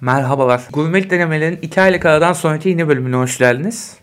Merhabalar. Gurmelik denemelerin 2 aylık aradan sonraki yeni bölümüne hoş geldiniz.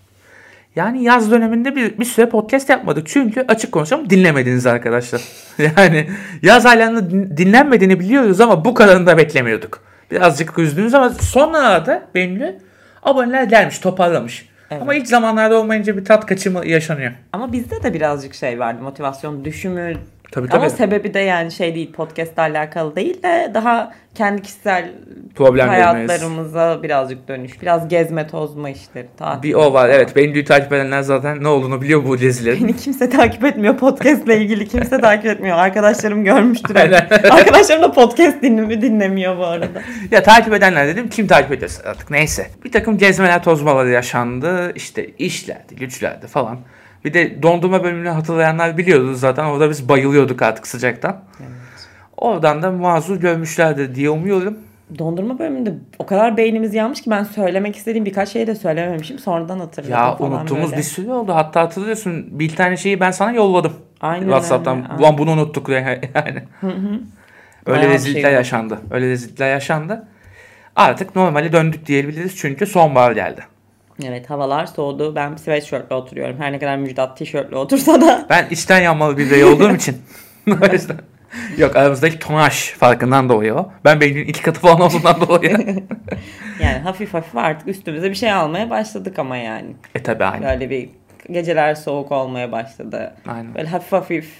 Yani yaz döneminde bir, bir süre podcast yapmadık. Çünkü açık konuşalım dinlemediniz arkadaşlar. Yani yaz aylarında din- dinlenmediğini biliyoruz ama bu kadarını da beklemiyorduk. Birazcık üzgünüz ama sonlarda benimle aboneler gelmiş, toparlamış. Evet. Ama ilk zamanlarda olmayınca bir tat kaçımı yaşanıyor. Ama bizde de birazcık şey vardı motivasyon düşümü. Tabii, tabii. Ama sebebi de yani şey değil podcast'la alakalı değil de daha kendi kişisel Problemlerimiz. hayatlarımıza birazcık dönüş. Biraz gezme tozma işleri. Tatil. Bir o var evet. Beni takip edenler zaten ne olduğunu biliyor bu dizilerin. Beni kimse takip etmiyor podcast'la ilgili. Kimse takip etmiyor. Arkadaşlarım görmüştür. Arkadaşlarım da podcast dinlemi dinlemiyor bu arada. Ya takip edenler dedim kim takip ediyorsa artık neyse. Bir takım gezmeler tozmaları yaşandı. İşte işlerdi, güçlerdi falan. Bir de dondurma bölümünü hatırlayanlar biliyordu zaten. Orada biz bayılıyorduk artık sıcaktan. Oradan da mazur görmüşlerdi diye umuyorum. Dondurma bölümünde o kadar beynimiz yanmış ki ben söylemek istediğim birkaç şeyi de söylememişim. Sonradan hatırladım Ya falan unuttuğumuz böyle. bir sürü oldu. Hatta hatırlıyorsun bir tane şeyi ben sana yolladım. Aynen Whatsapp'tan. öyle, Ulan bunu unuttuk yani. Öyle Bayağı rezillikler şey yaşandı. Öyle rezillikler yaşandı. Artık normale döndük diyebiliriz çünkü sonbahar geldi. Evet havalar soğudu. Ben sweatshirtle oturuyorum. Her ne kadar Müjdat tişörtle otursa da. Ben içten yanmalı bir birey olduğum için. o yüzden. Yok aramızdaki tonaj farkından dolayı o. Ben beynin iki katı falan olduğundan dolayı. Yani hafif hafif artık üstümüze bir şey almaya başladık ama yani. e tabi aynen. Böyle bir geceler soğuk olmaya başladı. Aynen. Böyle hafif hafif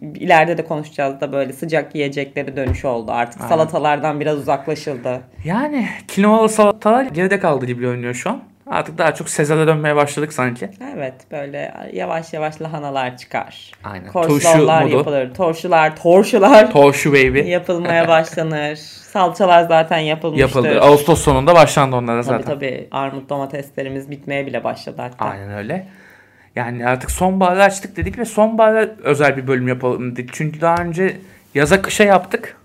ileride de konuşacağız da böyle sıcak yiyecekleri dönüş oldu. Artık Aynen. salatalardan biraz uzaklaşıldı. Yani kinoalı salatalar geride kaldı gibi görünüyor şu an. Artık daha çok Sezar'a dönmeye başladık sanki. Evet böyle yavaş yavaş lahanalar çıkar. Aynen. Korsonlar modu. yapılır. Torşular, torşular Torşu baby. yapılmaya başlanır. Salçalar zaten yapılmıştır. Yapıldı. Ağustos sonunda başlandı onlara Tabii zaten. tabii armut domateslerimiz bitmeye bile başladı hatta. Aynen öyle. Yani artık sonbaharı açtık dedik ve sonbahara özel bir bölüm yapalım dedik. Çünkü daha önce yaza kışa yaptık.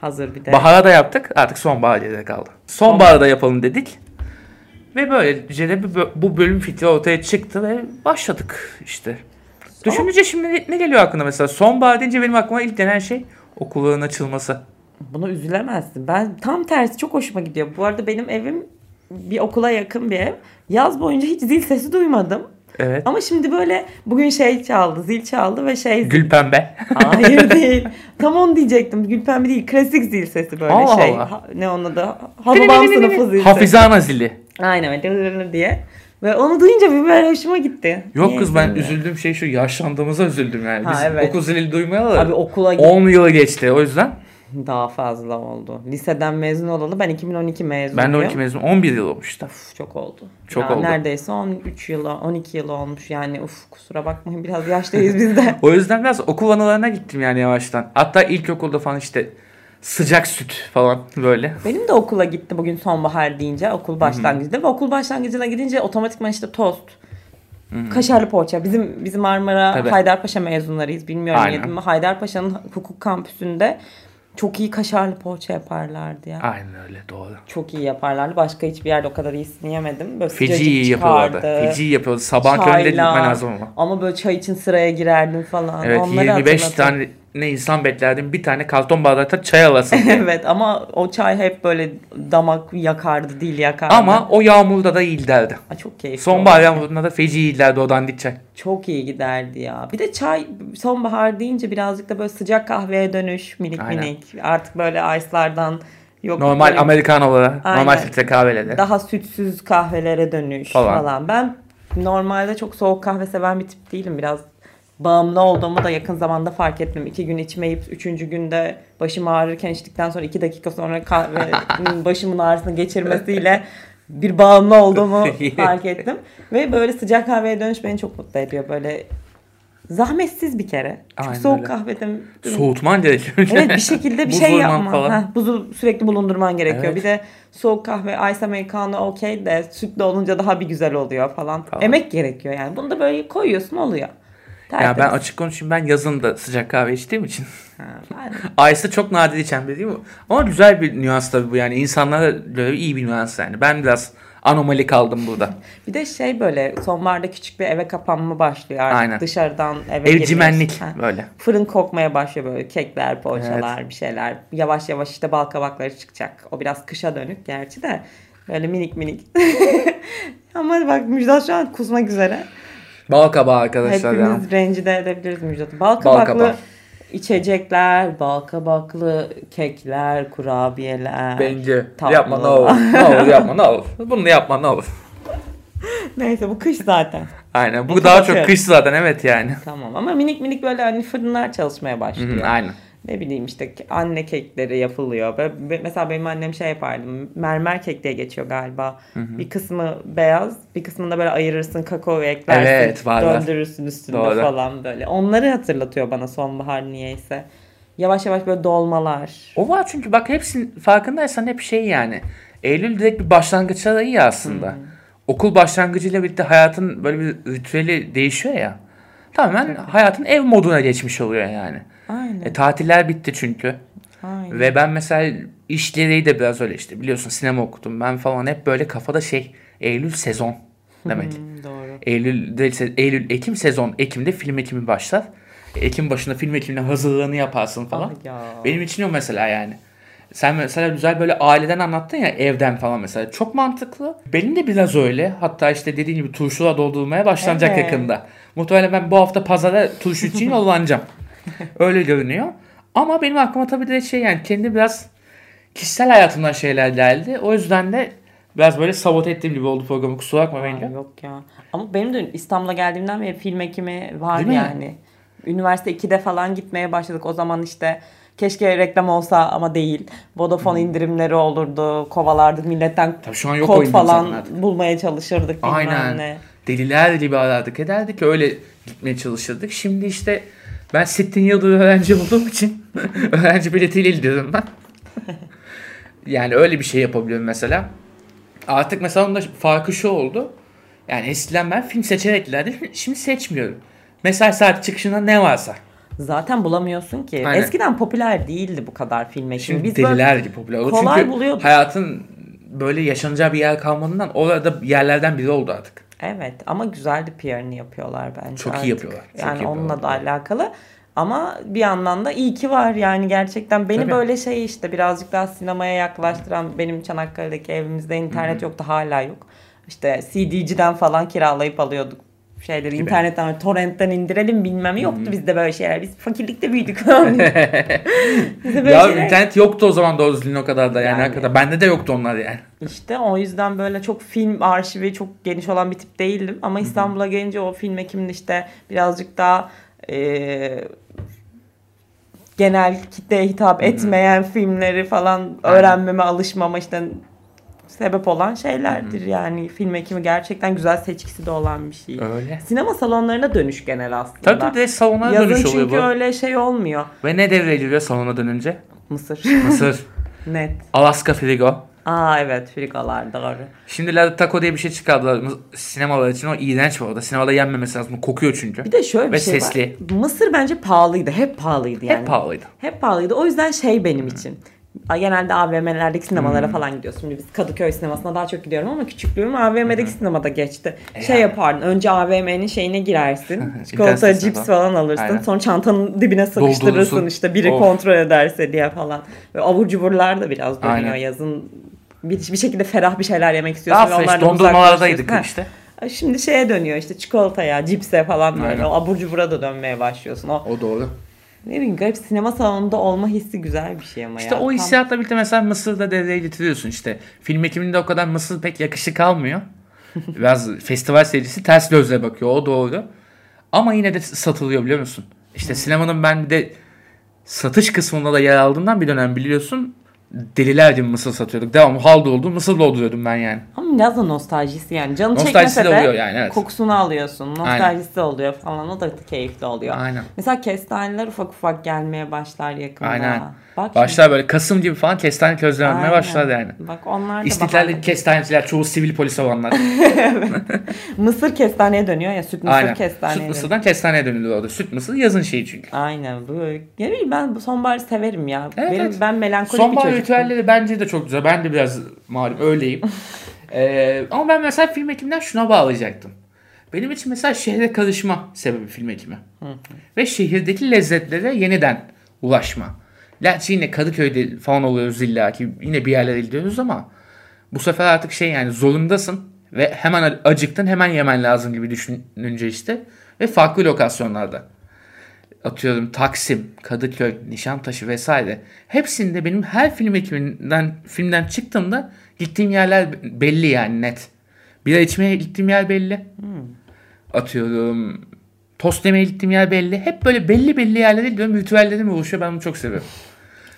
Hazır bir de. Bahara da yaptık. Artık sonbahar geride kaldı. Sonbaharda da yapalım dedik. Ve böylece bu bölüm fikri ortaya çıktı ve başladık işte. Düşününce şimdi ne- geliyor aklına mesela? Sonbahar deyince benim aklıma ilk gelen şey okulların açılması. Buna üzülemezsin. Ben tam tersi çok hoşuma gidiyor. Bu arada benim evim bir okula yakın bir ev. Yaz boyunca hiç zil sesi duymadım. Evet. Ama şimdi böyle bugün şey çaldı, zil çaldı ve şey... Gül pembe. Hayır değil. Tam onu diyecektim. Gülpembe değil. Klasik zil sesi böyle Allah şey. Allah. Ha- ne onun adı? Hababam sınıfı zil sesi. Hafizana zili. Aynen öyle diye. Ve onu duyunca bir böyle hoşuma gitti. Yok Niye kız ben bilmiyorum. üzüldüğüm şey şu yaşlandığımıza üzüldüm yani. Ha, Biz evet. okul zili duymayalı Abi okula git 10 yılı geçti o yüzden. daha fazla oldu. Liseden mezun olalı ben 2012 mezunuyum. Ben de 12 mezun 11 yıl olmuştu. Uf, çok oldu. Çok Ya oldu. Neredeyse 13 yıl, 12 yıl olmuş. Yani uf kusura bakmayın biraz yaşlıyız biz de. O yüzden biraz okul anılarına gittim yani yavaştan. Hatta ilkokulda falan işte sıcak süt falan böyle. Benim de okula gitti bugün sonbahar deyince okul başlangıcında ve okul başlangıcına gidince otomatikman işte tost, kaşarlı poğaça. Bizim bizim Marmara Tabii. Haydarpaşa mezunlarıyız. Bilmiyorum Aynen. yedim mi? Haydarpaşa'nın hukuk kampüsünde çok iyi kaşarlı poğaça yaparlardı ya. Aynen öyle doğru. Çok iyi yaparlardı. Başka hiçbir yerde o kadar iyisini yemedim. Böyle Feci iyi yapıyorlardı. Feci yapıyordu. Sabah köründe gitmen lazım ama. Ama böyle çay için sıraya girerdin falan. Evet Onları 25 hatırladım. tane ne insan beklerdim. Bir tane karton bardakta çay alasın. evet ama o çay hep böyle damak yakardı, dil yakardı. ama o yağmurda da iyi giderdi. Aa, çok keyifli. Sonbahar yağmurunda da feci iyi giderdi o dandik çay. Çok iyi giderdi ya. Bir de çay sonbahar deyince birazcık da böyle sıcak kahveye dönüş minik Aynen. minik. Artık böyle ice'lardan yok Normal böyle Amerikanolara, normal filtre kahvelere. daha sütsüz kahvelere dönüş Falan. falan. Ben normalde çok soğuk kahve seven bir tip değilim. Biraz bağımlı olduğumu da yakın zamanda fark ettim. İki gün içmeyip üçüncü günde başım ağrırken içtikten sonra iki dakika sonra kahvenin başımın ağrısını geçirmesiyle bir bağımlı olduğumu fark ettim. Ve böyle sıcak kahveye dönüş beni çok mutlu ediyor. Böyle zahmetsiz bir kere. Çünkü Aynen soğuk öyle. kahvede Soğutman gerekiyor. Evet bir şekilde bir şey yapman. falan. Heh, buzu sürekli bulundurman gerekiyor. Evet. Bir de soğuk kahve, ice americano okey de sütlü olunca daha bir güzel oluyor falan. Falan. Emek gerekiyor yani. Bunu da böyle koyuyorsun oluyor. Ya ben Tertemiz. açık konuşayım ben yazın da sıcak kahve içtiğim için. Ice'ı çok nadir içen biri değil mi? Ama güzel bir nüans tabii bu yani. İnsanlara göre iyi bir nüans yani. Ben biraz anomali kaldım burada. Bir de şey böyle sonbaharda küçük bir eve kapanma başlıyor artık. Aynen. Dışarıdan eve Evcimenlik. Ha. böyle. Fırın kokmaya başlıyor böyle kekler, poğaçalar, bir şeyler. Yavaş yavaş işte bal kabakları çıkacak. O biraz kışa dönük gerçi de. Böyle minik minik. Ama bak Müjdat şu an kusmak üzere. Bal kabağı arkadaşlar ya. Hepimiz rencide edebiliriz Müjdat'ı. Bal kabaklı içecekler, bal kabaklı kekler, kurabiyeler. Bence Tatlı. yapma ne olur. Ne olur yapma ne olur. Bunu yapma ne olur. Neyse bu kış zaten. Aynen. Bu Peki, daha çok kış zaten evet yani. Tamam ama minik minik böyle hani fırınlar çalışmaya Hı başlıyor. hı, Aynen. Ne bileyim işte anne kekleri yapılıyor. Be- mesela benim annem şey yapardı. Mermer kek diye geçiyor galiba. Bir kısmı beyaz, bir kısmını da böyle ayırırsın, kakao eklersin. Evet, var. döndürürsün üstünde Doğru. falan böyle. Onları hatırlatıyor bana sonbahar niyeyse. Yavaş yavaş böyle dolmalar. O var çünkü bak hepsinin farkındaysan hep şey yani. Eylül direkt bir başlangıç ayı ya aslında. Okul başlangıcıyla birlikte hayatın böyle bir ritüeli değişiyor ya. Tamamen hayatın ev moduna geçmiş oluyor yani. Aynen. E, tatiller bitti çünkü. aynen. Ve ben mesela işleri de biraz öyle işte biliyorsun sinema okudum ben falan hep böyle kafada şey Eylül sezon demek. Doğru. Eylül değilse Eylül Ekim sezon Ekim'de film ekimi başlar. Ekim başında film ekimine hazırlığını yaparsın falan. Ah ya. Benim için o mesela yani. Sen mesela güzel böyle aileden anlattın ya evden falan mesela. Çok mantıklı. Benim de biraz öyle. Hatta işte dediğin gibi turşular doldurmaya başlanacak Evet. yakında. Muhtemelen ben bu hafta pazara turşu için yollanacağım. öyle görünüyor. Ama benim aklıma tabii de şey yani kendi biraz kişisel hayatımdan şeyler geldi. O yüzden de biraz böyle sabote ettiğim gibi oldu programı. Kusura bakma Aa, bence. yok ya. Ama benim de İstanbul'a geldiğimden beri film ekimi var Değil mi? yani. Üniversite 2'de falan gitmeye başladık. O zaman işte keşke reklam olsa ama değil. Vodafone indirimleri olurdu. Kovalardık milletten Tabii şu an yok kod falan zaten bulmaya çalışırdık. Aynen. Ne. Deliler gibi arardık ederdik öyle gitmeye çalışırdık. Şimdi işte ben sittin yıldır öğrenci olduğum için öğrenci biletiyle gidiyorum ben. yani öyle bir şey yapabiliyorum mesela. Artık mesela onun da farkı şu oldu. Yani eskiden ben film seçerek giderdim. Şimdi seçmiyorum. Mesai saat çıkışında ne varsa. Zaten bulamıyorsun ki. Aynen. Eskiden popüler değildi bu kadar film ekimi. Şimdi Biz deliler gibi popüler oldu. kolay Çünkü buluyorduk. hayatın böyle yaşanacağı bir yer kalmadığından orada yerlerden biri oldu artık. Evet ama güzel de PR'ını yapıyorlar bence. Çok iyi artık. yapıyorlar, çok yani iyi onunla da alakalı. Ama bir yandan da iyi ki var yani gerçekten beni Tabii. böyle şey işte birazcık daha sinemaya yaklaştıran benim Çanakkale'deki evimizde internet yoktu hala yok. İşte CD'ciden falan kiralayıp alıyorduk şeyleri internetten torrentten indirelim bilmem yoktu bizde böyle şeyler. Biz fakirlikte büyüdük. Ya şeyler- internet yoktu o zaman doğru düzgün o kadar da yani, Yani. hakikaten. Bende de yoktu onlar yani. İşte o yüzden böyle çok film arşivi çok geniş olan bir tip değildim. Ama İstanbul'a gelince o film ekiminde işte birazcık daha e, genel kitleye hitap etmeyen filmleri falan öğrenmeme, alışmama işte sebep olan şeylerdir. Yani film ekimi gerçekten güzel seçkisi de olan bir şey. Öyle. Sinema salonlarına dönüş genel aslında. Tabii tabii de salona Yazın dönüş oluyor çünkü bu. öyle şey olmuyor. Ve ne devrediliyor salona dönünce? Mısır. Mısır, Net. Alaska Frigo. Aa evet frigolar doğru. Şimdi La Taco diye bir şey çıkardılar sinemalar için. O iğrenç bu arada. Sinemada yenmemesi lazım. Kokuyor çünkü. Bir de şöyle bir Ve şey sesli. var. Mısır bence pahalıydı. Hep pahalıydı yani. Hep pahalıydı. Hep pahalıydı. O yüzden şey benim için. Genelde AVM'lerdeki Hmm. sinemalara falan gidiyorsun. Şimdi biz Kadıköy sinemasına daha çok gidiyorum ama küçüklüğüm AVM'deki sinemada geçti. Şey yani. yapardın. Önce AVM'nin şeyine girersin. Çikolata, cips falan. alırsın. Aynen. Sonra çantanın dibine sıkıştırırsın. Doldurursun. işte biri Of. kontrol ederse diye falan. Ve abur cuburlar da biraz dönüyor Aynen. yazın. Bir, bir şekilde ferah bir şeyler yemek istiyorsun. Daha fresh dondurmalardaydık işte. Şimdi şeye dönüyor işte çikolataya, cipse falan böyle. Aynen. O abur cubura da dönmeye başlıyorsun. O O doğru. Ne bileyim garip sinema salonunda olma hissi güzel bir şey ama İşte ya. o Tam- hissiyatla birlikte mesela Mısır'da devreye getiriyorsun işte. Film ekiminde o kadar Mısır pek yakışık almıyor. Biraz festival seyircisi ters gözle bakıyor o doğru. Ama yine de satılıyor biliyor musun? İşte sinemanın ben bir de satış kısmında da yer aldığından bir dönem biliyorsun. Deliler gibi mısır satıyorduk. Devamlı hal doldu mısır dolduruyordum ben yani. Ama biraz da nostaljisi yani. Canı Nostaljisi çekmese de de oluyor yani, evet. kokusunu alıyorsun. Nostaljisi oluyor falan. O da keyifli oluyor. Aynen. Mesela kestaneler ufak ufak gelmeye başlar yakında. Aynen. Bak Başlar böyle Kasım gibi falan kestane közlenmeye Aynen. başlar yani. Bak onlar da bahane. kestaneciler çoğu sivil polis olanlar. Mısır kestaneye dönüyor ya. Süt mısır Aynen. kestaneye Süt dönüyor. mısırdan kestaneye dönülüyor orada. Süt mısır yazın şeyi çünkü. Aynen böyle. Ne bileyim ben bu sonbaharı severim ya. Evet, Benim evet. ben melankolik Sonbahar bir çocuktum. Ritüelleri bence de çok güzel. Ben de biraz malum öyleyim. Ee, ama ben mesela film ekiminden şuna bağlayacaktım. Benim için mesela şehre karışma sebebi film ekimi. Ve şehirdeki lezzetlere yeniden ulaşma. Gerçi yine Kadıköy'de falan oluyoruz illa ki yine bir yerlere gidiyoruz ama bu sefer artık şey yani zorundasın ve hemen acıktın hemen yemen lazım gibi düşününce işte ve farklı lokasyonlarda atıyorum Taksim, Kadıköy, Nişantaşı vesaire. Hepsinde benim her film ekibinden filmden çıktığımda gittiğim yerler belli yani net. Bira içmeye gittiğim yer belli. Atıyorum tost yemeye gittiğim yer belli. Hep böyle belli belli yerlere gidiyorum. Ritüellerim oluşuyor. Ben bunu çok seviyorum.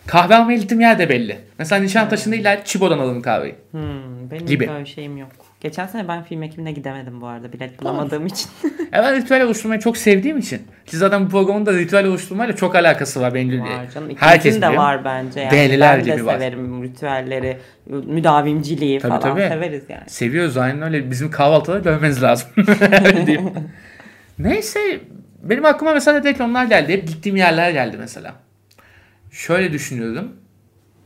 Kahve almaya gittiğim yer de belli. Mesela Nişantaşı'nda illa Çibo'dan alırım kahveyi. Hmm, benim Gibi. böyle şeyim yok. Geçen sene ben film ekimine gidemedim bu arada bilet bulamadığım için. Ya ben ritüel oluşturmayı çok sevdiğim için. Ki zaten bu programın da ritüel oluşturmayla çok alakası var benim. var canım. Herkes de biliyor. var bence. Yani. Deliler ben de gibi var. severim ritüelleri, müdavimciliği Tabii, falan tabii. severiz yani. Seviyoruz aynen öyle. Bizim kahvaltıda görmeniz lazım. Neyse benim aklıma mesela direkt onlar geldi. Hep gittiğim yerler geldi mesela. Şöyle düşünüyorum.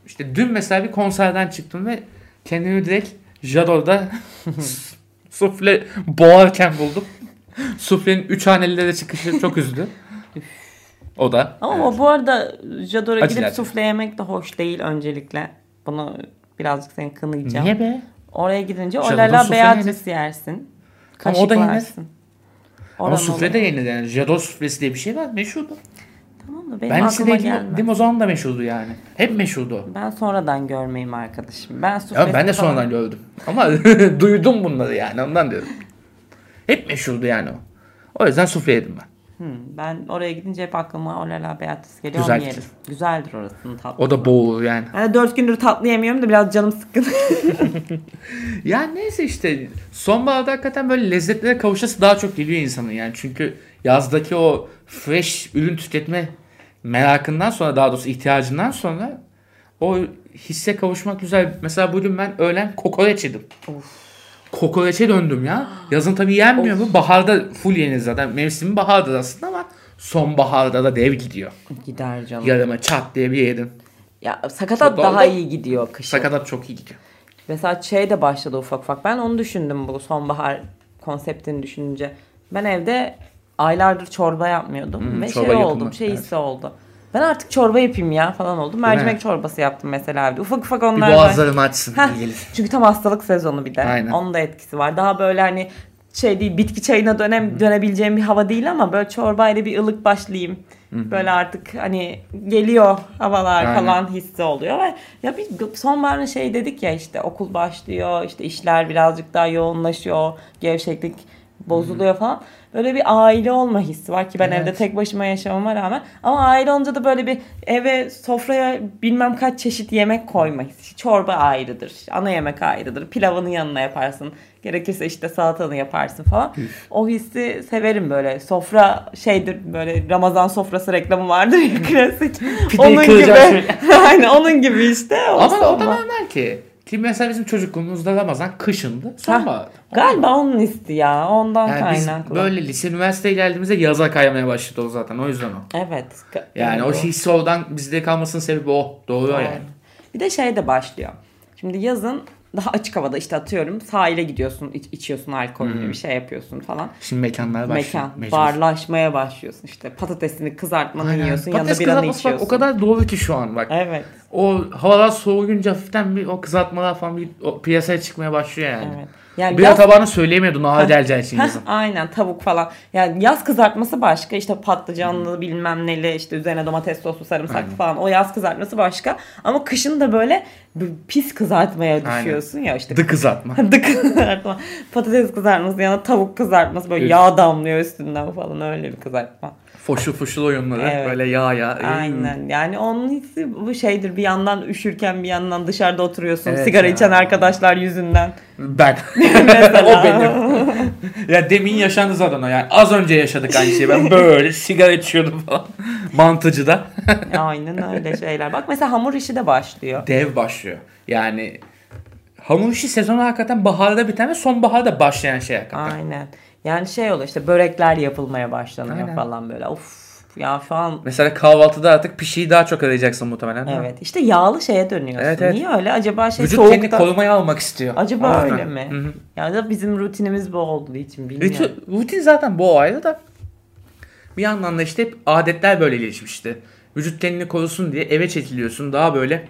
İşte dün mesela bir konserden çıktım ve kendimi direkt Jador'da sufle boğarken buldum. Suflenin üç hanelilere çıkışı çok üzdü. O da. Ama o bu arada Jador'a gidip sufle yemek de hoş değil öncelikle. Bunu birazcık seni kınayacağım. Niye be? Oraya gidince Jador'da olala sufle Beatrice yersin. Ama o da yenir. Ama sufle de yenir yani. Jador suflesi diye bir şey var. Meşhurdu. Da benim Ben aklıma gelmez. o zaman da meşhurdu yani. Hep meşhurdu o. Ben sonradan görmeyeyim arkadaşım. Ben Ya ben de falan- sonradan gördüm. Ama duydum bunları yani ondan diyorum. Hep meşhurdu yani o. O yüzden sufle yedim ben. Hmm, ben oraya gidince hep aklıma olala Beatrice geliyor. Güzel onu yerim. Güzeldir orasının tatlı. O da boğulur yani. Ben de dört gündür tatlı yemiyorum da biraz canım sıkkın. Yani neyse işte sonbaharda hakikaten böyle lezzetlere kavuşası daha çok geliyor insanın yani. Çünkü yazdaki o fresh ürün tüketme merakından sonra daha doğrusu ihtiyacından sonra o hisse kavuşmak güzel. Mesela bugün ben öğlen kokoreç yedim. Kokoreçe döndüm ya. Yazın tabii yenmiyor bu. Baharda full yenir zaten. Mevsimi bahardır aslında ama sonbaharda da dev gidiyor. Gider canım. Yarıma çat diye bir yedim. Ya sakatat Çok daha oldu. iyi gidiyor kışın. Sakatat çok iyi gidiyor. Mesela şey de başladı ufak ufak. Ben onu düşündüm bu sonbahar konseptini düşününce. Ben evde aylardır çorba yapmıyordum. Hmm, Ve çorba şey yapımı, oldum, şey evet. hissi oldu. Ben artık çorba yapayım ya falan oldu. Mercimek çorbası yaptım mesela evde. Ufak ufak Bir onlar var. boğazlarımı açsın. Gelir. Çünkü tam hastalık sezonu bir de. Aynen. Onun da etkisi var. Daha böyle hani şey değil bitki çayına dönem, dönebileceğim bir hava değil ama böyle çorbayla bir ılık başlayayım. Böyle artık hani geliyor havalar Aynen. falan hissi oluyor ve ya bir sonbaharın şey dedik ya işte okul başlıyor işte işler birazcık daha yoğunlaşıyor gevşeklik bozuluyor falan. Böyle bir aile olma hissi var ki ben Evet. evde tek başıma yaşamama rağmen ama aile olunca da böyle bir eve sofraya bilmem kaç çeşit yemek koyma hissi. Çorba ayrıdır, ana yemek ayrıdır, pilavının yanına yaparsın. Gerekirse işte salatanı yaparsın falan. O hissi severim böyle. Sofra şeydir böyle Ramazan sofrası reklamı vardır ya klasik. Onun gibi. Aynen onun gibi işte. O Ama o da normal ki. Ki mesela bizim çocukluğumuzda Ramazan kışındı. Sonbahar. Galiba onun hissi ya. Ondan Yani biz kaynaklı. böyle lise üniversiteye geldiğimizde yaza kaymaya başladı o zaten. O yüzden o. Evet. Yani o hissi oradan bizde kalmasının sebebi o. Doğru Doğru. yani. Bir de şey de başlıyor. Şimdi yazın daha açık havada işte atıyorum sahile gidiyorsun iç- içiyorsun alkollü bir şey yapıyorsun falan. Şimdi mekanlar başlıyor. Mekan mecbur. barlaşmaya başlıyorsun işte patatesini kızartmanı Aynen. yiyorsun Patates yanında biranı kızartması bak içiyorsun. o kadar doğru ki şu an bak. Evet. O havalar soğuyunca hafiften bir o kızartmalar falan bir o piyasaya çıkmaya başlıyor yani. Evet. Yani Bir yaz- tabağını söyleyemiyordun için Heh, yazın. aynen tavuk falan. Yani yaz kızartması başka işte patlıcanlı bilmem neli işte üzerine domates soslu sarımsaklı Aynen. falan. O yaz kızartması başka. Ama kışın da böyle pis kızartmaya Aynen. düşüyorsun ya işte. Dı kızartma. Dı kızartma. Patates kızartması yanına tavuk kızartması böyle Üf. yağ damlıyor üstünden falan öyle bir kızartma. Foşul foşul oyunları Evet. böyle yağ yağ. Aynen. Yani onun hissi bu şeydir. Bir yandan üşürken bir yandan dışarıda oturuyorsun. Evet sigara ya. içen arkadaşlar yüzünden. Ben. o benim. ya demin yaşandı zaten o yani. Az önce yaşadık aynı şeyi. Ben böyle sigara içiyordum falan. Mantıcıda. Aynen öyle şeyler. Bak mesela hamur işi de başlıyor. Dev başlıyor. Yani hamur işi sezonu hakikaten baharda biten ve sonbaharda başlayan şey hakikaten. Aynen. Yani şey oluyor işte börekler yapılmaya başlanıyor Aynen. falan böyle. Of Ya şu an Mesela kahvaltıda artık pişiyi daha çok arayacaksın muhtemelen. evet işte yağlı şeye dönüyorsun. Evet, evet. Niye öyle? Acaba şey Vücut soğukta... kendini korumaya almak istiyor. Acaba yüzden. öyle mi? Hı hı. Ya da bizim rutinimiz bu olduğu için bilmiyorum. Rutin, rutin zaten bu ayrı da. Bir yandan da işte hep adetler böyle gelişmişti. Vücut kendini korusun diye eve çekiliyorsun. Daha böyle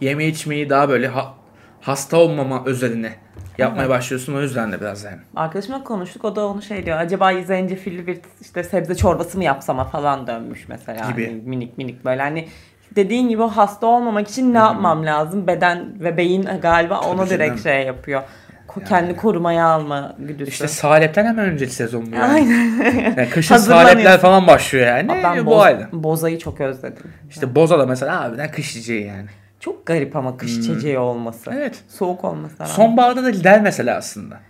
yeme içmeyi daha böyle ha- hasta olmama üzerine yapmaya başlıyorsun. O yüzden de biraz yani. Arkadaşımla konuştuk o da onu şey diyor. Acaba zencefilli bir işte sebze çorbası mı yapsama falan dönmüş mesela. Gibi. Hani minik minik böyle hani dediğin gibi o hasta olmamak için ne yapmam lazım? Beden ve beyin galiba Tabii direkt canım. şey yapıyor. Ko- Kendi korumaya alma güdüsü. İşte salepten hemen önceki sezon bu yani. Aynen. yani kışın salepler falan başlıyor yani. Aa, ben bu boz- ayrı. bozayı çok özledim. İşte boza da mesela harbiden kış yiyeceği yani. Çok garip ama kış içeceği olması. Hmm. Evet. Soğuk olması. rağmen. Sonbaharda da gider mesela aslında.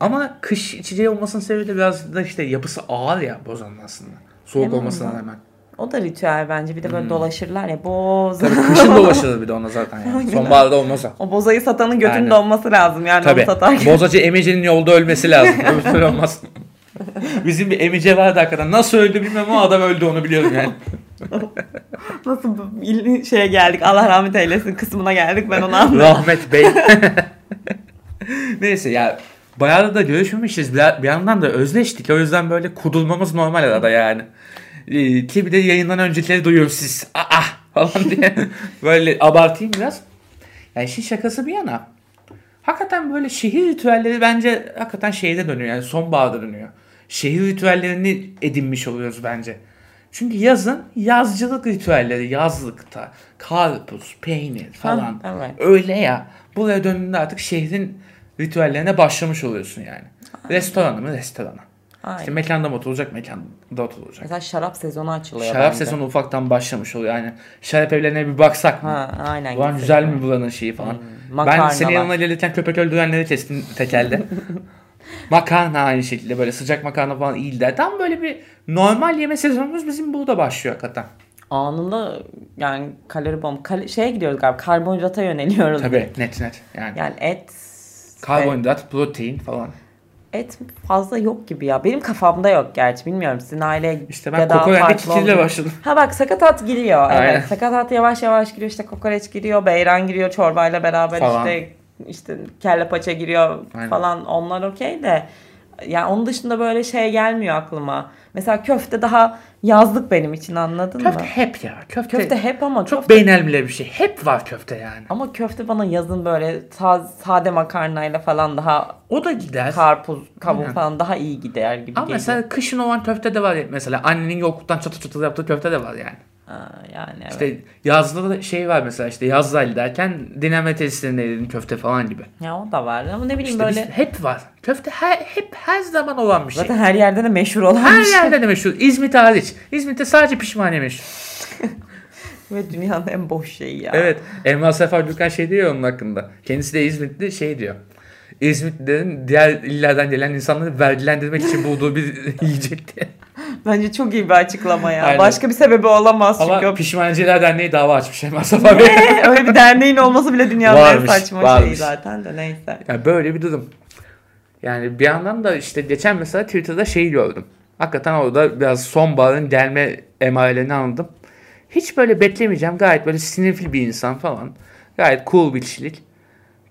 Ama kış içeceği olmasının sebebi de biraz da işte yapısı ağır ya bozanın aslında. Soğuk Hemen olmasına rağmen. O da ritüel bence. Bir de böyle dolaşırlar ya boz. Hmm. Tabii kışın dolaşılır bir de ona zaten yani. Sonbaharda olmaz o. bozayı satanın götünde Aynen. olması lazım yani Tabii. onu satarken. Bozacı emecenin yolda ölmesi lazım. Öbür olmaz. Bizim bir emice vardı hakikaten. Nasıl öldü bilmem ama adam öldü onu biliyorum yani. Nasıl bu şeye geldik Allah rahmet eylesin kısmına geldik ben onu anladım. Rahmet Bey. Neyse ya bayağı da görüşmemişiz. Bir, bir yandan da özleştik. O yüzden böyle kudulmamız normal arada yani. Ee, ki bir de yayından öncekileri duyuyorum siz. Aa falan diye. böyle abartayım biraz. Yani işin şakası bir yana. Hakikaten böyle şehir ritüelleri bence hakikaten şeyde dönüyor. Yani sonbaharda dönüyor. Şehir ritüellerini edinmiş oluyoruz bence. Çünkü yazın yazcılık ritüelleri yazlıkta karpuz, peynir falan. Ha, evet. Öyle ya. Buraya döndüğünde artık şehrin ritüellerine başlamış oluyorsun yani. Restoranı mı restorana. Aynen. İşte mekanda mı oturulacak mekanda oturulacak. Mesela şarap sezonu açılıyor Şarap bence. sezonu ufaktan başlamış oluyor yani. Şarap evlerine bir baksak mı? Ha, aynen. Ulan güzel mi buranın şeyi falan. ben makarnalar. senin yanına gelirken köpek öldürenleri kestim tekelde. makarna aynı şekilde böyle sıcak makarna falan iyi der. Tam böyle bir normal yeme sezonumuz bizim burada başlıyor hakikaten. Anında yani kalori bomb. Kal- şeye gidiyoruz galiba karbonhidrata yöneliyoruz. Tabii net net yani. Yani et Karbonhidrat, protein falan. et fazla yok gibi ya. Benim kafamda yok gerçi. Bilmiyorum sizin aile İşte ben kikirle olmuyor. başladım. Ha bak sakatat giriyor. Aynen. Evet. Sakatat yavaş yavaş giriyor. İşte kokoreç giriyor. Beyran giriyor çorbayla beraber Falan. işte işte kelle paça giriyor Aynen. falan. Onlar okey de yani onun dışında böyle şey gelmiyor aklıma. Mesela köfte daha yazlık benim için anladın Köfte mı? hep ya. Köfte, Köfte hep ama çok köfte beynelmile bir şey. Hep var köfte yani. ama köfte bana yazın böyle sa- sade makarnayla falan daha O da gider. karpuz, kavun Aynen. falan daha iyi gider gibi Ama geliyor. mesela kışın olan köfte de var. Mesela annenin yokluktan çatı çatı yaptığı köfte de var yani. Ha, yani evet. İşte yazda da şey var mesela işte yazlaylı derken dinlenme tesislerinde yediğin köfte falan gibi. Ya o da var ama ne bileyim İşte böyle hep var. Köfte her, hep her zaman olan bir şey. zaten her yerde de meşhur olan her bir şey. yerde de meşhur. İzmit hariç. İzmit'te sadece pişmaniye meşhur. Ve dünyanın en boş şeyi ya. Evet. Emrah Sefer Gürkan şey diyor onun hakkında. Kendisi de İzmitli şey diyor. İzmitlilerin diğer illerden gelen insanları vergilendirmek için bulduğu bir yiyecek diye. Bence çok iyi bir açıklama ya. Aynen. Başka bir sebebi olamaz çünkü. Ama Pişmancılar Derneği dava açmış Emrah Sefer Bey. Öyle bir derneğin olması bile dünyanın en Varmış, saçma varmış. şeyi zaten de neyse. Ya böyle bir durum. Yani bir yandan da işte geçen mesela Twitter'da şeyi gördüm. Hakikaten orada biraz sonbaharın gelme emarelerini anladım. Hiç böyle beklemeyeceğim. Gayet böyle sinirli bir insan falan. Gayet cool bir kişilik.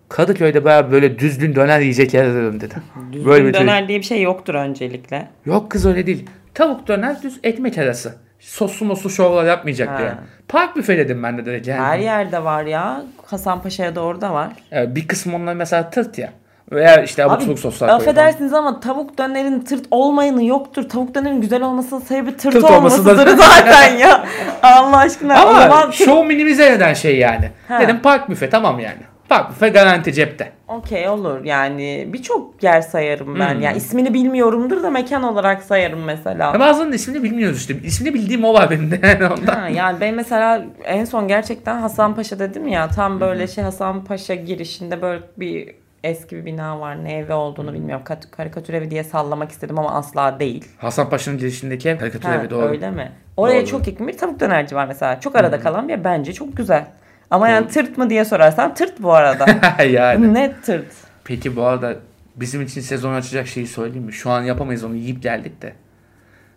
Kadıköy'de bayağı böyle düzgün döner yiyecek yer arıyorum dedi. Düzgün Böyle bir döner diye bir şey yoktur öncelikle. Yok kız öyle değil. Tavuk döner düz ekmek arası. Soslu moslu şovlar yapmayacak Ha. diye. Park büfe dedim ben de direkt yani. Her yerde var ya. Hasanpaşa'ya doğru da var. Yani bir kısmı onlar mesela tırt ya. Veya işte abuk sabuk soslar koyuyor affedersiniz ama tavuk dönerin tırt olmayanı yoktur. Tavuk dönerin güzel olmasının sebebi tırt, Tırt olmasıdır. zaten ya. Allah aşkına. o Ama zaman show minimize eden şey yani. Ha. Dedim park büfe tamam yani. Park büfe garanti cepte. okey olur yani. Birçok yer sayarım ben. Hmm. Ya ismini bilmiyorumdur da mekan olarak sayarım mesela. Ama bazılarının ismini bilmiyoruz işte. İsmini bildiğim o var benim de yani ondan. Ha, yani ben mesela en son gerçekten Hasanpaşa dedim ya tam böyle şey Hasanpaşa girişinde böyle bir eski bir bina var. Ne evi olduğunu bilmiyorum. Kat- karikatür evi diye sallamak istedim ama asla değil. Hasan Paşa'nın girişindeki ev karikatür Ha, evi doğru. Öyle mi? Oraya Doğru. çok yakın bir tavuk dönerci var mesela. Çok arada kalan bir yer. Bence çok güzel. Ama yani tırt mı diye sorarsan tırt bu arada. yani. Net tırt. Peki bu arada bizim için sezon açacak şeyi söyleyeyim mi? Şu an yapamayız onu yiyip geldik de.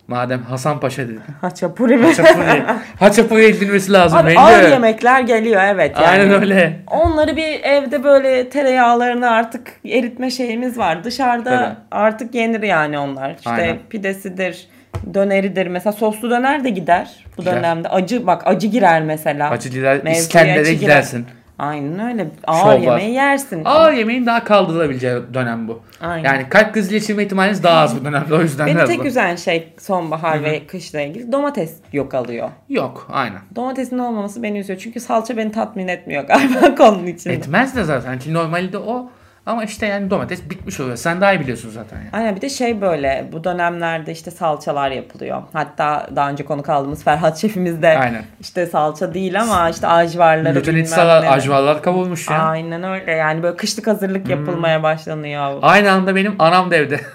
Madem Hasan Paşa dedi. Haçapuri mi? Haçapuri. Haçapuri edilmesi lazım Abi bence. ağır yemekler geliyor evet yani. Aynen öyle. Onları bir evde böyle tereyağlarını artık eritme şeyimiz var. Dışarıda Tabii. artık yenir yani onlar. İşte Aynen. pidesidir, döneridir. Mesela soslu döner de gider bu Gider. dönemde. Acı bak acı girer mesela. Mevzuya İskender'e acı girer. gidersin. Aynen öyle. Ağır Şov var. yemeği yersin. Ağır yemeğin daha kaldırılabileceği dönem bu. Aynen. Yani kalp krizi geçirme ihtimaliniz daha az bu dönemde o yüzden Beni tek bu. üzen şey sonbahar ve kışla ilgili domates yok alıyor. Yok aynen. Domatesin olmaması beni üzüyor. Çünkü salça beni tatmin etmiyor galiba konunun içinde. Etmez de zaten. Çünkü normalde o ama işte yani domates bitmiş oluyor. Sen daha iyi biliyorsun zaten yani. Aynen bir de şey böyle bu dönemlerde işte salçalar yapılıyor. Hatta daha önce konu kaldığımız Ferhat şefimiz de Aynen. işte salça değil ama işte ajvarları Bütün bilmem ne. ajvarlar kavurmuş ya. Aynen öyle yani böyle kışlık hazırlık yapılmaya başlanıyor. Aynı anda benim anam da evde.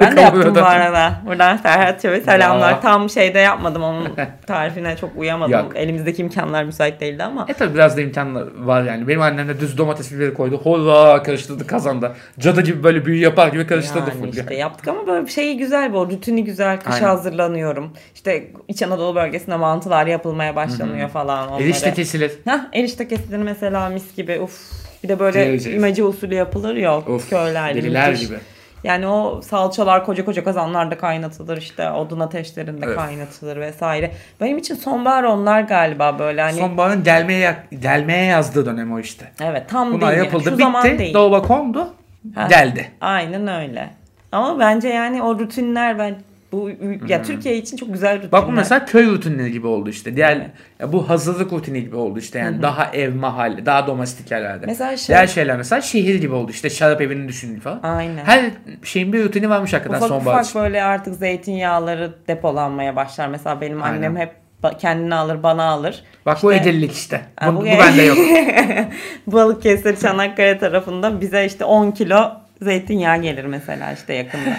Ben de yaptım bu arada. Buradan Ferhat Şef'e selamlar. Ya. Tam şeyde yapmadım onun tarifine çok uyamadım. Yok. Elimizdeki imkanlar müsait değildi ama. E tabi biraz da imkanlar var yani. Benim annem de düz domates biberi koydu. Holla karıştırdı kazanda. Cadı gibi böyle büyü yapar gibi karıştırdı Yani full. işte yaptık ama böyle şeyi güzel bu. Rutini güzel. Aynen. hazırlanıyorum. İşte İç Anadolu bölgesinde mantılar yapılmaya başlanıyor falan onları. Erişte kesilir. Hah erişte kesilir mesela mis gibi. Uf. Bir de böyle imece usulü yapılır ya Of, köylerde. deliler müthiş. gibi. Yani o salçalar koca koca kazanlarda kaynatılır işte odun ateşlerinde Evet. kaynatılır vesaire. Benim için sonbahar onlar galiba böyle hani Sonbaharın delmeye, delmeye yazdığı dönem o işte. evet tam Bunlar değil. yapıldı Şu zaman bitti. değil. Dolaba kondu. Ha. Deldi. Aynen öyle. Ama bence yani o rutinler ben bu ya Türkiye için çok güzel rutinler. Hmm. Bak bu mesela köy rutinleri gibi oldu işte. Diğer Evet. ya bu hazırlık rutini gibi oldu işte. Yani daha ev mahalle, daha domestik yerlerde. Mesela şey- Diğer şeyler mesela şehir gibi oldu işte. Şarap evini düşündüğü falan. Aynen. Her şeyin bir rutini varmış hakikaten ufak sonbahar ufak için. böyle artık zeytinyağları depolanmaya başlar. Mesela benim Aynen. annem hep ba- kendini alır bana alır. Bak bu İşte- edillik işte. Bu, bu, bu- bende yok. Balıkesir, Çanakkale tarafında bize işte 10 kilo zeytinyağı gelir mesela işte yakında.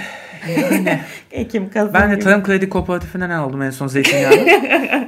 Ekim, Kasım Ben de gibi. Tarım Kredi Kooperatifinden aldım en son zeytinyağı.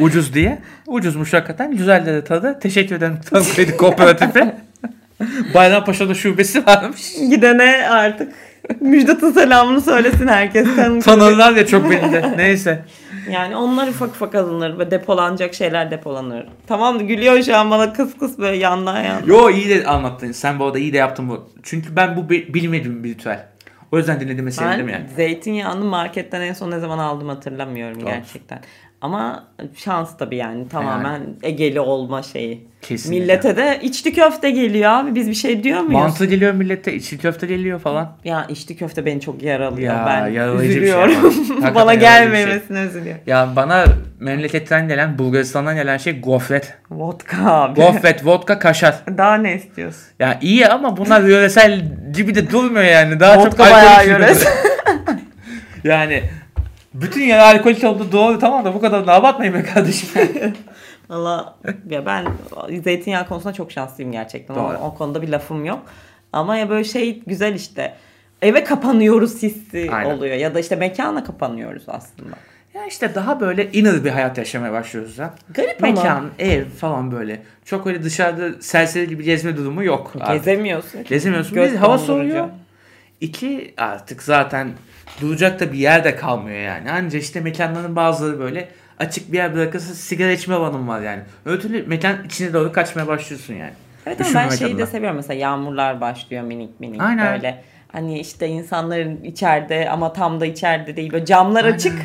Ucuz diye. Ucuzmuş hakikaten. Güzel de tadı. Teşekkür ederim Tarım Kredi Kooperatifi. Bayrampaşa'da şubesi varmış. Gidene artık Müjdat'ın selamını söylesin herkes. Tanırlar ya çok beni de. Neyse. Yani onlar ufak ufak alınır ve depolanacak şeyler depolanır. Tamam da gülüyor şu an bana kıs kıs böyle yandan yandan. Yo iyi de anlattın. Sen bu arada iyi de yaptın bu. Çünkü ben bu bi- bilmediğim bir ritüel. O yüzden dinlediğime sevindim Ben yani. zeytinyağını marketten en son ne zaman aldım hatırlamıyorum Tuhaf. gerçekten. Ama şans tabii yani tamamen Egeli olma şeyi. Kesinlikle. Millete de içli köfte geliyor abi biz bir şey diyor muyuz? Mantı geliyor millete, içli köfte geliyor falan. Ya içli köfte beni çok yaralıyor. Ya, ben şey üzülüyorum. Hakikaten Bana bir şey. gelmemesine üzülüyorum. Ya bana memleketten gelen, Bulgaristan'dan gelen şey gofret. Vodka abi. Gofret, vodka, kaşar. Daha ne istiyorsun? Ya iyi ama bunlar yöresel gibi de durmuyor yani. Daha çok Vodka alkolik bayağı yöresel. yani bütün yer alkolik oldu doğru tamam da bu kadar da abartmayın be kardeşim. Valla ya ben zeytinyağı konusunda çok şanslıyım gerçekten. O, o konuda bir lafım yok. Ama ya böyle şey güzel işte. Eve kapanıyoruz hissi Aynen. oluyor. Ya da işte mekana kapanıyoruz aslında. ya işte daha böyle inner bir hayat yaşamaya başlıyoruz ya. Garip ama. Mekan, ev falan böyle. Çok öyle dışarıda serseri gibi gezme durumu yok. artık. Gezemiyorsun. Gezemiyorsun. Göz Bir hava soğuyor. İki artık zaten duracak da bir yer de kalmıyor yani. Anca işte mekanların bazıları böyle açık bir yer bırakırsa sigara içme alanım var yani. Öyle türlü mekan içine doğru kaçmaya başlıyorsun yani. Evet ama ben şeyi de seviyorum mesela yağmurlar başlıyor minik minik Aynen. böyle. Hani işte insanların içeride ama tam da içeride değil. Böyle camlar Aynen. açık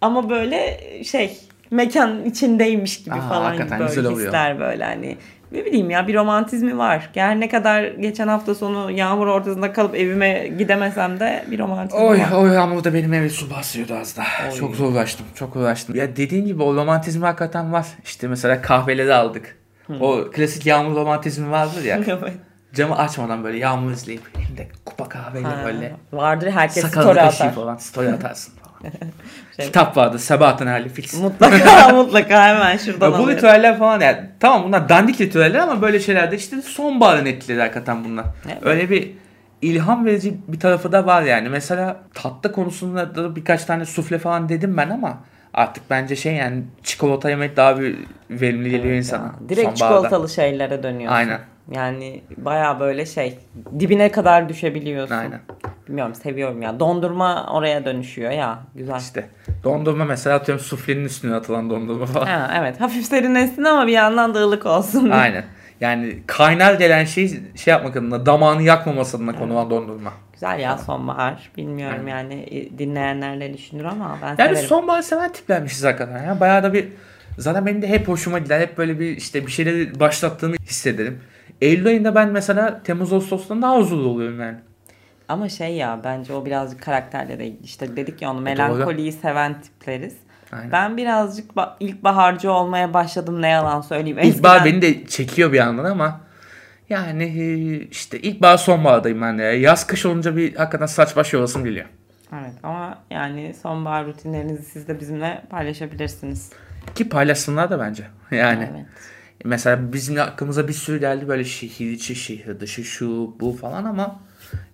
ama böyle şey mekan içindeymiş gibi Aa, falan böyle güzel oluyor. hisler böyle hani. Ne bileyim ya bir romantizmi var. Her ne kadar geçen hafta sonu yağmur ortasında kalıp evime gidemesem de bir romantizmi Oy var. oy ama da benim eve su basıyordu az da. Oy. Çok zor uğraştım. Çok uğraştım. Ya dediğin gibi o romantizmi hakikaten var. İşte mesela kahveleri aldık. O klasik yağmur romantizmi vardır ya. Evet. Camı açmadan böyle yağmur izleyip elinde kupa kahveyle Ha, böyle. Vardır herkes story atar. falan. Story atarsın. Şey- Kitap vardı. Sebahattin Ali Fix. Mutlaka mutlaka hemen şuradan Ya bu alıyorum. ritüeller falan yani tamam bunlar dandik ritüeller ama böyle şeylerde işte sonbaharın etkileri hakikaten bunlar. Evet. Öyle bir ilham verici bir tarafı da var yani. Mesela tatlı konusunda da birkaç tane sufle falan dedim ben ama artık bence şey yani çikolata yemek daha bir verimli geliyor Evet insana. ya. Direkt sonbaharda. çikolatalı şeylere dönüyorsun. Aynen. Yani baya böyle şey dibine kadar düşebiliyorsun. Aynen. bilmiyorum seviyorum ya. Dondurma oraya dönüşüyor ya. Güzel. İşte dondurma mesela atıyorum suflenin üstüne atılan dondurma falan. Ha, evet hafif serinlesin ama bir yandan da ılık olsun. Aynen. Yani kaynar gelen şey şey yapmak adına damağını yakmaması adına konulan dondurma. Güzel ya sonbahar. Bilmiyorum yani e, dinleyenler ne düşünür ama ben Yani severim. biz sonbahar seven tiplermişiz hakikaten. Ya. Bayağı da bir zaten benim de hep hoşuma gider. Hep böyle bir işte bir şeyleri başlattığını hissederim. Eylül ayında ben mesela Temmuz Ağustos'tan daha huzurlu oluyorum yani. Ama şey ya bence o birazcık karakterle de ilgili. İşte dedik ya onu doğru. melankoliyi seven tipleriz. Aynen. Ben birazcık ba- ilkbaharcı olmaya başladım ne yalan söyleyeyim. İlkbahar Eskiden- beni de çekiyor bir yandan ama yani e, işte ilkbahar sonbahardayım ben de. Yaz kış olunca bir hakikaten saç baş yolasım geliyor. Evet ama yani sonbahar rutinlerinizi siz de bizimle paylaşabilirsiniz. Ki paylaşsınlar da bence. Yani Evet. Mesela bizim aklımıza bir sürü geldi böyle şehir içi, şehir dışı, şu bu falan ama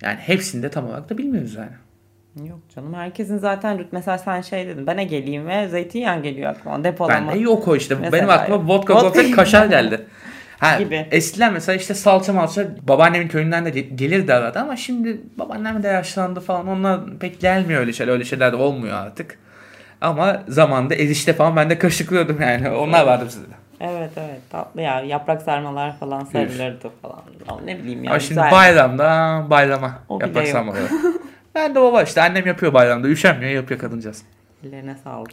yani hepsini de tam olarak da bilmiyoruz yani. Yok canım herkesin zaten mesela sen şey dedin ben geleyim ve zeytinyağı geliyor aklıma depolama. Ben de yok o işte. Mesela Benim aklıma yok. vodka Vodka- kaşar geldi. Ha, Gibi. Eskiden mesela işte salça malça babaannemin köyünden de ge- gelirdi arada ama şimdi babaannem de yaşlandı falan. Onlar pek gelmiyor öyle şeyler. Öyle şeyler de olmuyor artık. Ama zamanda erişte falan ben de kaşıklıyordum yani. Onlar vardı bizde de. Evet evet tatlı ya yaprak sarmalar falan sarılırdı falan. Ne bileyim ya. Ama şimdi güzel. bayramda bayrama O yaprak sarmaları. ben de baba işte annem yapıyor bayramda. Üşenmiyor yapıyor kadıncağız. Ellerine sağlık.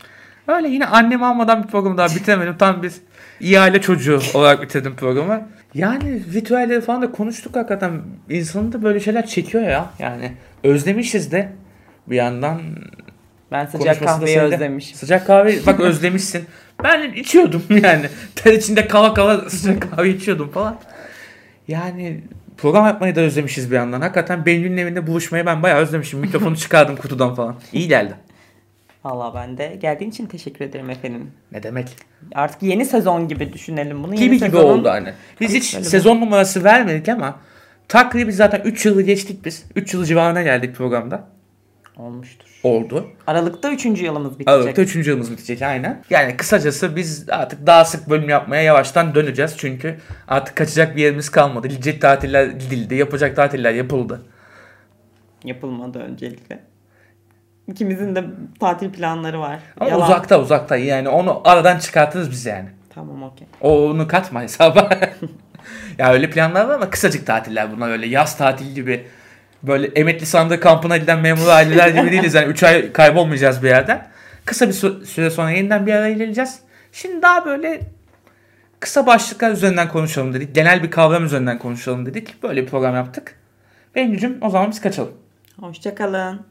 Öyle yine annemi almadan bir programı daha bitiremedim. Tam bir iyi aile çocuğu olarak bitirdim programı. Yani ritüelleri falan da konuştuk hakikaten. İnsanı da böyle şeyler çekiyor ya. Yani özlemişiz de bir yandan Ben sıcak kahveyi sevdi. özlemişim. Sıcak kahve bak özlemişsin. Ben içiyordum yani. Ter içinde kala kala sıcak kahve içiyordum falan. Yani program yapmayı da özlemişiz bir yandan. Hakikaten Behlül'ün evinde buluşmayı ben bayağı özlemişim. Mikrofonu çıkardım kutudan falan. İyi geldi. Valla ben de geldiğin için teşekkür ederim efendim. Ne demek? Artık yeni sezon gibi düşünelim bunu. gibi yeni gibi sezonun- oldu hani. Biz hiç Böyle sezon numarası vermedik ama takribi zaten 3 yılı geçtik biz. 3 yıl civarına geldik programda. Olmuştur. Oldu. Aralıkta 3. yılımız bitecek. Aralıkta 3. yılımız bitecek aynen. Yani kısacası biz artık daha sık bölüm yapmaya yavaştan döneceğiz. Çünkü artık kaçacak bir yerimiz kalmadı. Gidecek tatiller gidildi. Yapacak tatiller yapıldı. Yapılmadı öncelikle. İkimizin de tatil planları var. Ama Yalan. uzakta uzakta yani onu aradan çıkartırız biz yani. Tamam okey. Onu katma hesaba. ya öyle planlar var ama kısacık tatiller bunlar öyle yaz tatili gibi. Böyle emekli sandığı kampına giden memur aileler gibi değiliz. Yani 3 ay kaybolmayacağız bir yerden. Kısa bir sü- süre sonra yeniden bir araya geleceğiz. Şimdi daha böyle kısa başlıklar üzerinden konuşalım dedik. Genel bir kavram üzerinden konuşalım dedik. Böyle bir program yaptık. Benim o zaman biz kaçalım. Hoşçakalın.